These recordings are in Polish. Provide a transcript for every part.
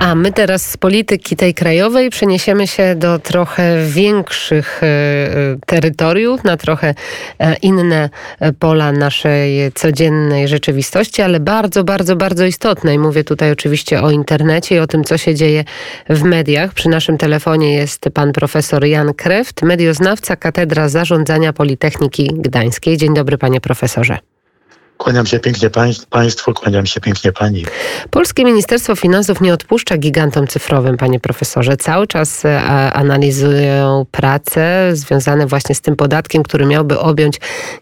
A my teraz z polityki tej krajowej przeniesiemy się do trochę większych e, e, terytoriów, na trochę e, inne pola naszej codziennej rzeczywistości, ale bardzo, bardzo, bardzo istotnej. Mówię tutaj oczywiście o internecie i o tym, co się dzieje w mediach. Przy naszym telefonie jest pan profesor Jan Kreft, medioznawca Katedra Zarządzania Politechniki Gdańskiej. Dzień dobry, panie profesorze. Kłaniam się pięknie Państwu, kłaniam się pięknie Pani. Polskie Ministerstwo Finansów nie odpuszcza gigantom cyfrowym, Panie Profesorze. Cały czas e, analizują prace związane właśnie z tym podatkiem, który miałby objąć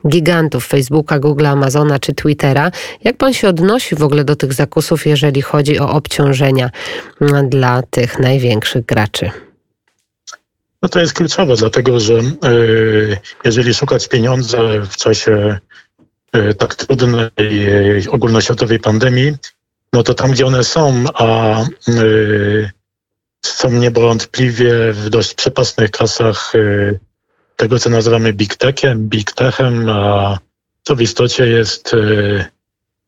gigantów Facebooka, Google, Amazona czy Twittera. Jak Pan się odnosi w ogóle do tych zakusów, jeżeli chodzi o obciążenia dla tych największych graczy? No to jest kluczowe, dlatego że yy, jeżeli szukać pieniądze w czasie tak trudnej e, ogólnoświatowej pandemii, no to tam, gdzie one są, a e, są niewątpliwie w dość przepasnych kasach tego, co nazywamy big techem, big techem, a to w istocie jest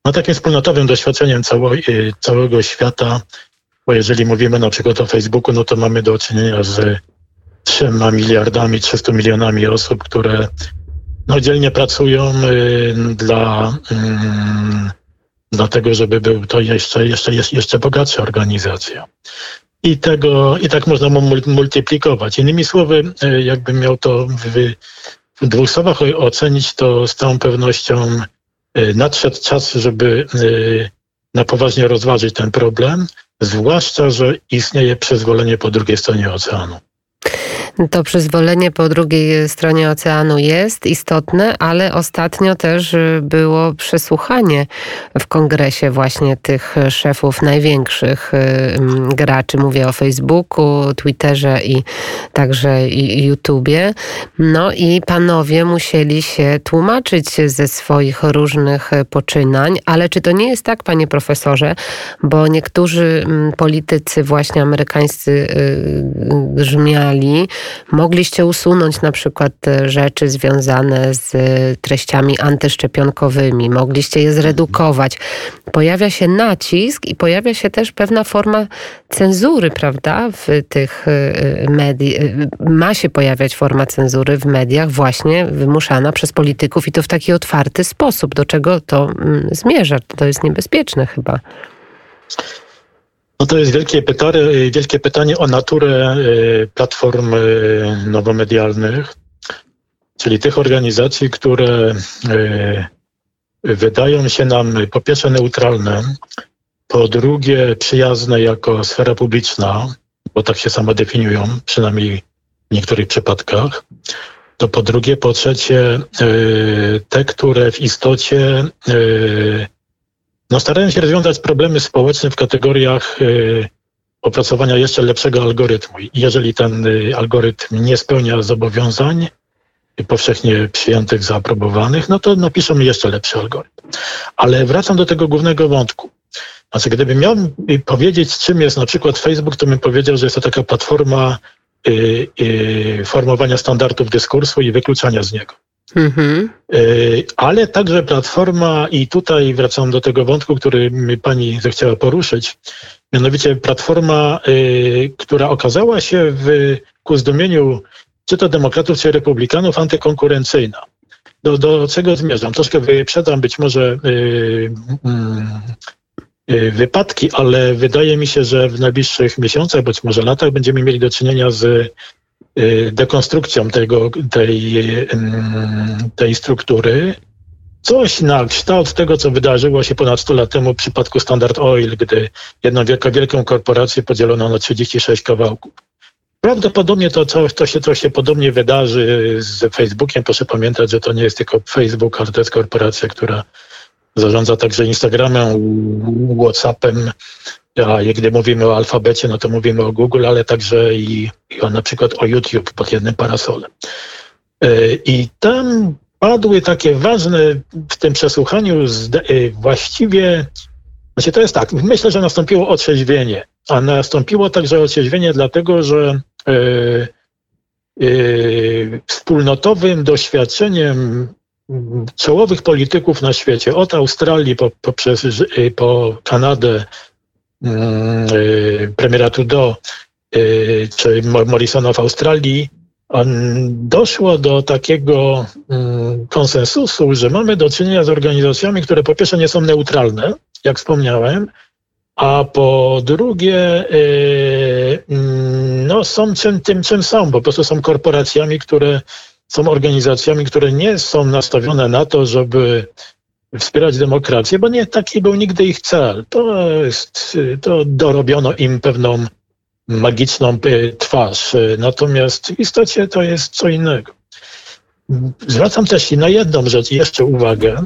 no, takim wspólnotowym doświadczeniem cało, całego świata, bo jeżeli mówimy na przykład o Facebooku, no to mamy do czynienia z 3 miliardami, 300 milionami osób, które no, dzielnie pracują y, dla, y, dla tego, żeby był to jeszcze, jeszcze, jeszcze bogatsza organizacja. I, tego, I tak można multiplikować. Innymi słowy, y, jakbym miał to w, w dwóch słowach ocenić, to z całą pewnością nadszedł czas, żeby na poważnie rozważyć ten problem, zwłaszcza, że istnieje przyzwolenie po drugiej stronie oceanu. To przyzwolenie po drugiej stronie oceanu jest istotne, ale ostatnio też y, było przesłuchanie w kongresie właśnie tych szefów największych y, graczy. Mówię o Facebooku, Twitterze i także i YouTubie. No i panowie musieli się tłumaczyć ze swoich różnych poczynań, ale czy to nie jest tak, panie profesorze, bo niektórzy politycy właśnie amerykańscy y, grzmiali, Mogliście usunąć na przykład rzeczy związane z treściami antyszczepionkowymi, mogliście je zredukować. Pojawia się nacisk i pojawia się też pewna forma cenzury, prawda, w tych y, mediach. Ma się pojawiać forma cenzury w mediach właśnie wymuszana przez polityków i to w taki otwarty sposób. Do czego to mm, zmierza? To jest niebezpieczne chyba. No to jest wielkie pytanie, wielkie pytanie o naturę y, platform y, nowomedialnych, czyli tych organizacji, które y, wydają się nam po pierwsze neutralne, po drugie przyjazne jako sfera publiczna, bo tak się samo definiują, przynajmniej w niektórych przypadkach. To po drugie, po trzecie, te, które w istocie no, starają się rozwiązać problemy społeczne w kategoriach y, opracowania jeszcze lepszego algorytmu. jeżeli ten y, algorytm nie spełnia zobowiązań powszechnie przyjętych, zaaprobowanych, no to napiszemy jeszcze lepszy algorytm. Ale wracam do tego głównego wątku. Znaczy, gdybym miał powiedzieć, czym jest na przykład Facebook, to bym powiedział, że jest to taka platforma y, y, formowania standardów dyskursu i wykluczania z niego. Mhm. E, ale także Platforma, i tutaj wracam do tego wątku, który pani zechciała poruszyć, mianowicie Platforma, e, która okazała się w, ku zdumieniu czy to demokratów, czy republikanów antykonkurencyjna. Do, do czego zmierzam? Troszkę wyprzedzam być może yy, yy, wypadki, ale wydaje mi się, że w najbliższych miesiącach, być może latach będziemy mieli do czynienia z dekonstrukcją tego, tej, tej struktury. Coś na kształt tego, co wydarzyło się ponad 100 lat temu w przypadku Standard Oil, gdy jedną wielką, wielką korporację podzielono na 36 kawałków. Prawdopodobnie to, to, to, się, to się podobnie wydarzy z Facebookiem. Proszę pamiętać, że to nie jest tylko Facebook, ale to jest korporacja, która zarządza także Instagramem, WhatsAppem, a gdy mówimy o alfabecie, no to mówimy o Google, ale także i, i o, na przykład o YouTube pod jednym parasolem. E, I tam padły takie ważne w tym przesłuchaniu e, właściwie, znaczy to jest tak, myślę, że nastąpiło otrzeźwienie, a nastąpiło także otrzeźwienie dlatego, że e, wspólnotowym doświadczeniem czołowych polityków na świecie, od Australii po, poprzez po Kanadę, mm, premiera Trudeau czy Morrisona w Australii, doszło do takiego konsensusu, że mamy do czynienia z organizacjami, które po pierwsze nie są neutralne, jak wspomniałem, a po drugie mm, no, są czym, tym, czym są. Po prostu są korporacjami, które są organizacjami, które nie są nastawione na to, żeby wspierać demokrację, bo nie taki był nigdy ich cel. To, jest, to dorobiono im pewną magiczną y, twarz. Y, natomiast w istocie to jest co innego. Zwracam też na jedną rzecz jeszcze uwagę.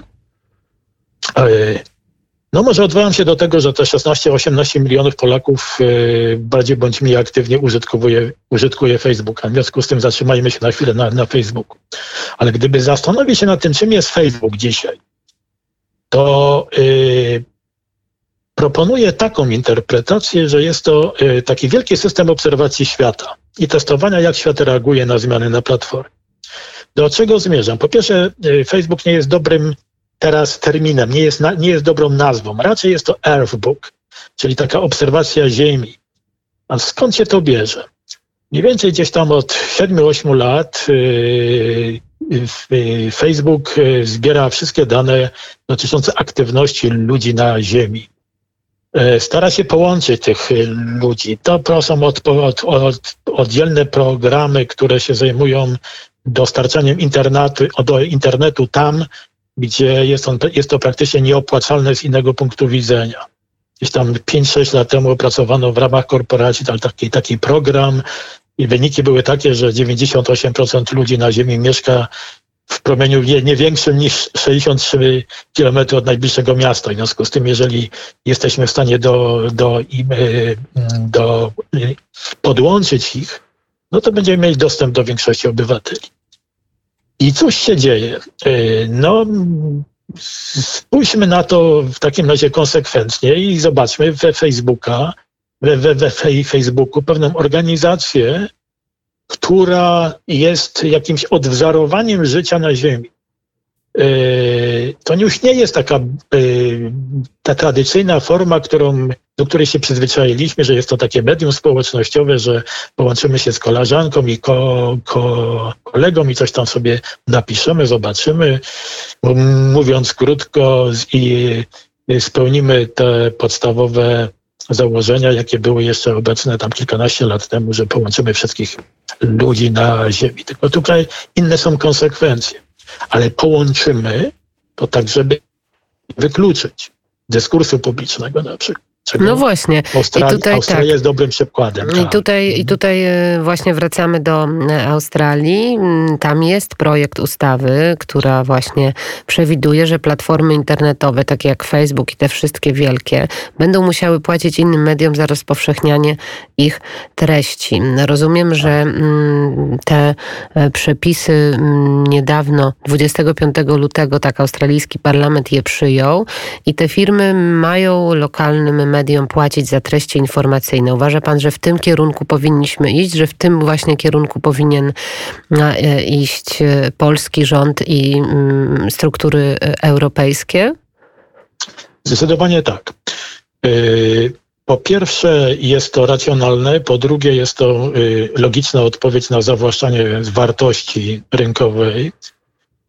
Y, no może odwołam się do tego, że te 16-18 milionów Polaków bardziej bądź mniej aktywnie użytkuje, użytkuje Facebooka. W związku z tym zatrzymajmy się na chwilę na, na Facebooku. Ale gdyby zastanowić się nad tym, czym jest Facebook dzisiaj, to proponuje taką interpretację, że jest to y, taki wielki system obserwacji świata i testowania, jak świat reaguje na zmiany na platformie. Do czego zmierzam? Po pierwsze, y, Facebook nie jest dobrym teraz terminem, nie jest, nie jest dobrą nazwą. Raczej jest to Earthbook, czyli taka obserwacja Ziemi. A skąd się to bierze? Mniej więcej gdzieś tam od 7-8 lat y, Facebook zbiera wszystkie dane dotyczące aktywności ludzi na Ziemi. E, stara się połączyć tych ludzi. To proszą od, od, od, oddzielne programy, które się zajmują dostarczaniem internetu, do internetu tam, gdzie jest, on, jest to praktycznie nieopłacalne z innego punktu widzenia. Gdzieś tam 5-6 lat temu opracowano w ramach korporacji taki, taki program i wyniki były takie, że 98% ludzi na Ziemi mieszka w promieniu nie, nie większym niż 63 km od najbliższego miasta. W związku z tym, jeżeli jesteśmy w stanie do, do, do podłączyć ich, no to będziemy mieli dostęp do większości obywateli. I cóż się dzieje? E, no, spójrzmy na to w takim razie konsekwentnie i zobaczmy we Facebooka, we, we, we Facebooku pewną organizację, która jest jakimś odwzorowaniem życia na Ziemi. E, to już nie jest taka e, ta tradycyjna forma, którą, do której się przyzwyczailiśmy, że jest to takie medium społecznościowe, że połączymy się z koleżanką i ko, ko, kolegą i coś tam sobie napiszemy, zobaczymy. Mówiąc krótko, i spełnimy te podstawowe założenia, jakie były jeszcze obecne tam kilkanaście lat temu, że połączymy wszystkich ludzi na Ziemi. Tylko tutaj inne są konsekwencje. Ale połączymy to tak, żeby wykluczyć dyskursu publicznego na przykład. No właśnie. Australia, I tutaj, Australia tak. jest dobrym przykładem. I tak. tutaj, I tutaj e, właśnie wracamy do e, Australii. Mm, tam jest projekt ustawy, która właśnie przewiduje, że platformy internetowe, takie jak Facebook i te wszystkie wielkie, będą musiały płacić innym mediom za rozpowszechnianie ich treści. Rozumiem, że mm, te e, przepisy mm, niedawno, 25 lutego, tak australijski parlament je przyjął i te firmy mają lokalnym mediom płacić za treści informacyjne. Uważa pan, że w tym kierunku powinniśmy iść, że w tym właśnie kierunku powinien e, iść e, polski rząd i mm, struktury e, europejskie? Zdecydowanie tak. Po pierwsze jest to racjonalne, po drugie jest to logiczna odpowiedź na zawłaszczanie wartości rynkowej.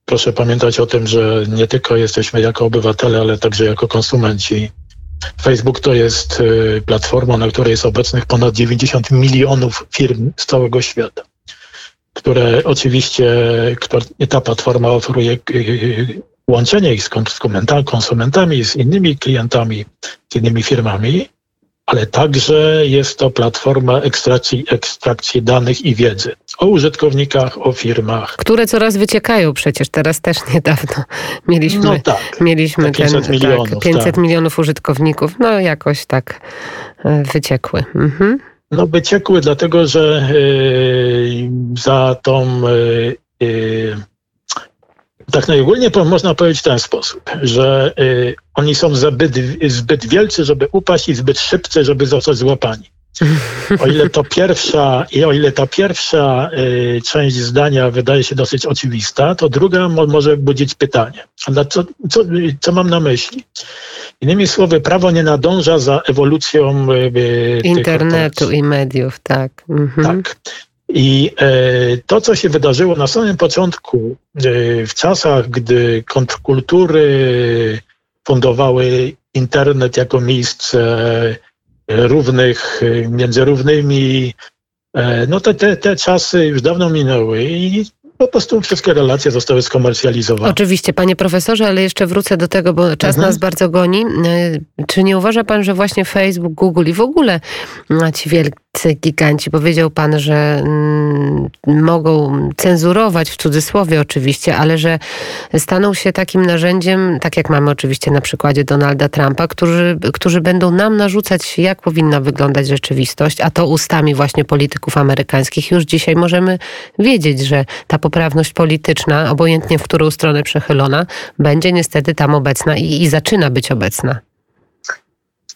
Proszę pamiętać o tym, że nie tylko jesteśmy jako obywatele, ale także jako konsumenci Facebook to jest y, platforma, na której jest obecnych ponad 90 milionów firm z całego świata, które oczywiście, ta platforma oferuje y, y, łączenie ich z konsumentami, z innymi klientami, z innymi firmami, ale także jest to platforma ekstrakcji, ekstrakcji danych i wiedzy o użytkownikach, o firmach. Które coraz wyciekają przecież. Teraz też niedawno mieliśmy, no tak, mieliśmy 500 ten, milionów, tak, 500 tak. milionów użytkowników. No jakoś tak e, wyciekły. Mhm. No wyciekły dlatego, że yy, za tą yy, tak najogólnie można powiedzieć w ten sposób, że y, oni są zbyt, zbyt wielcy, żeby upaść i zbyt szybcy, żeby zostać złapani. O ile to pierwsza, i o ile ta pierwsza y, część zdania wydaje się dosyć oczywista, to druga mo może budzić pytanie. A co, co, co mam na myśli? Innymi słowy, prawo nie nadąża za ewolucją internetu i mediów, tak. Mhm. Tak. I to, co się wydarzyło na samym początku, w czasach, gdy kontrkultury fundowały internet jako miejsce równych między równymi, no to te, te czasy już dawno minęły i po prostu wszystkie relacje zostały skomercjalizowane. Oczywiście, panie profesorze, ale jeszcze wrócę do tego, bo czas mhm. nas bardzo goni. E, czy nie uważa pan, że właśnie Facebook, Google i w ogóle ci wielcy giganci, powiedział pan, że mm, mogą cenzurować w cudzysłowie oczywiście, ale że staną się takim narzędziem, tak jak mamy oczywiście na przykładzie Donalda Trumpa, którzy, którzy będą nam narzucać, jak powinna wyglądać rzeczywistość, a to ustami właśnie polityków amerykańskich. Już dzisiaj możemy wiedzieć, że ta poprawność polityczna, obojętnie w którą stronę przechylona, będzie niestety tam obecna i, i zaczyna być obecna.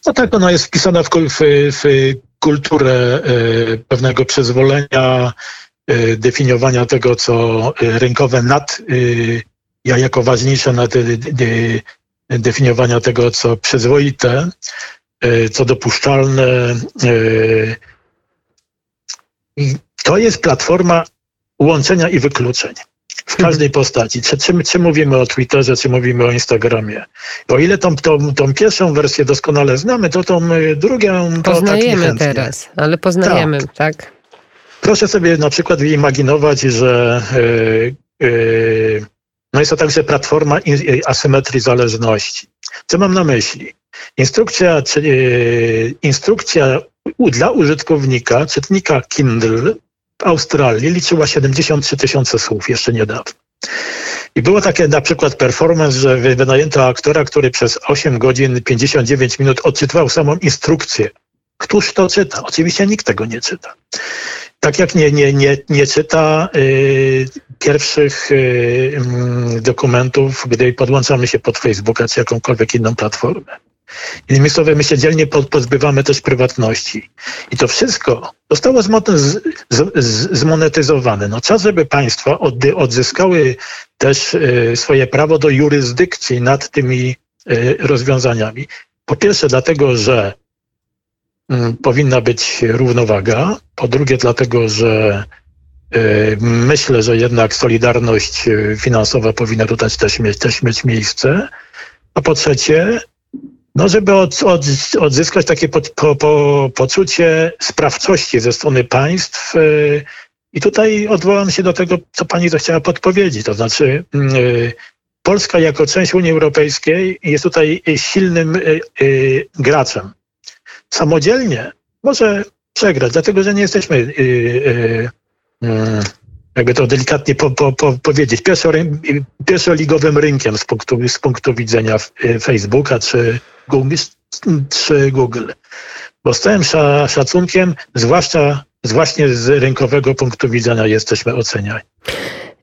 No tak, ona jest wpisana w, w, w kulturę e, pewnego przyzwolenia, e, definiowania tego, co rynkowe nad, ja jako ważniejsze nad definiowania tego, co przyzwoite, e, co dopuszczalne. To jest platforma łączenia i wykluczeń w każdej postaci. Czy, czy, czy, mówimy o Twitterze, czy mówimy o Instagramie. O ile tą, tą, tą pierwszą wersję doskonale znamy, to tą y, drugą... Tak poznajemy tak teraz, ale poznajemy, tak. tak. Proszę sobie na przykład wyimaginować, że yy, yy, no jest to także platforma asymetrii zależności. Co mam na myśli? Instrukcja, czy, yy, instrukcja dla użytkownika, czytnika Kindle Australii liczyła 73 tysiące słów jeszcze niedawno. I było takie na przykład performance, że wynajęto aktora, który przez 8 godzin 59 minut odczytywał samą instrukcję. Któż to czyta? Oczywiście nikt tego nie czyta. Tak jak nie, nie, nie, nie czyta y, pierwszych y, y, dokumentów, gdy podłączamy się pod Facebooka czy jakąkolwiek inną platformę. Innymi słowy, my się dzielnie pozbywamy też prywatności. I to wszystko zostało zmonetyzowane. No czas, żeby państwa odzyskały też e, swoje prawo do jurysdykcji nad tymi e, rozwiązaniami. Po pierwsze, dlatego, że mm, powinna być równowaga. Po drugie, dlatego, że e, myślę, że jednak solidarność finansowa powinna tutaj też mieć, też mieć miejsce. A po trzecie, no, żeby od, od, odzyskać takie po, po, po, poczucie sprawczości ze strony państw. Yy, I tutaj odwołam się do tego, co pani zechciała podpowiedzieć. To znaczy, yy, Polska jako część Unii Europejskiej jest tutaj silnym yy, graczem. Samodzielnie może przegrać, dlatego że nie jesteśmy jakby to delikatnie po, po, po powiedzieć, pierwszo, pierwszoligowym rynkiem z punktu, z punktu widzenia Facebooka czy Google, czy Google. Bo z całym szacunkiem, zwłaszcza właśnie z rynkowego punktu widzenia jesteśmy oceniani.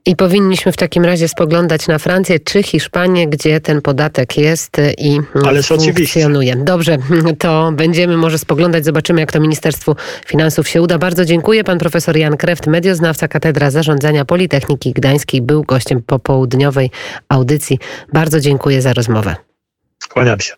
I powinniśmy w takim razie spoglądać na Francję czy Hiszpanię, gdzie ten podatek jest i Ależ funkcjonuje. Oczywiście. Dobrze, to będziemy może spoglądać, zobaczymy jak to Ministerstwu Finansów się uda. Bardzo dziękuję. Pan profesor Jan Kreft, medioznawca Katedra Zarządzania Politechniki Gdańskiej, był gościem popołudniowej audycji. Bardzo dziękuję za rozmowę. Kłaniam się.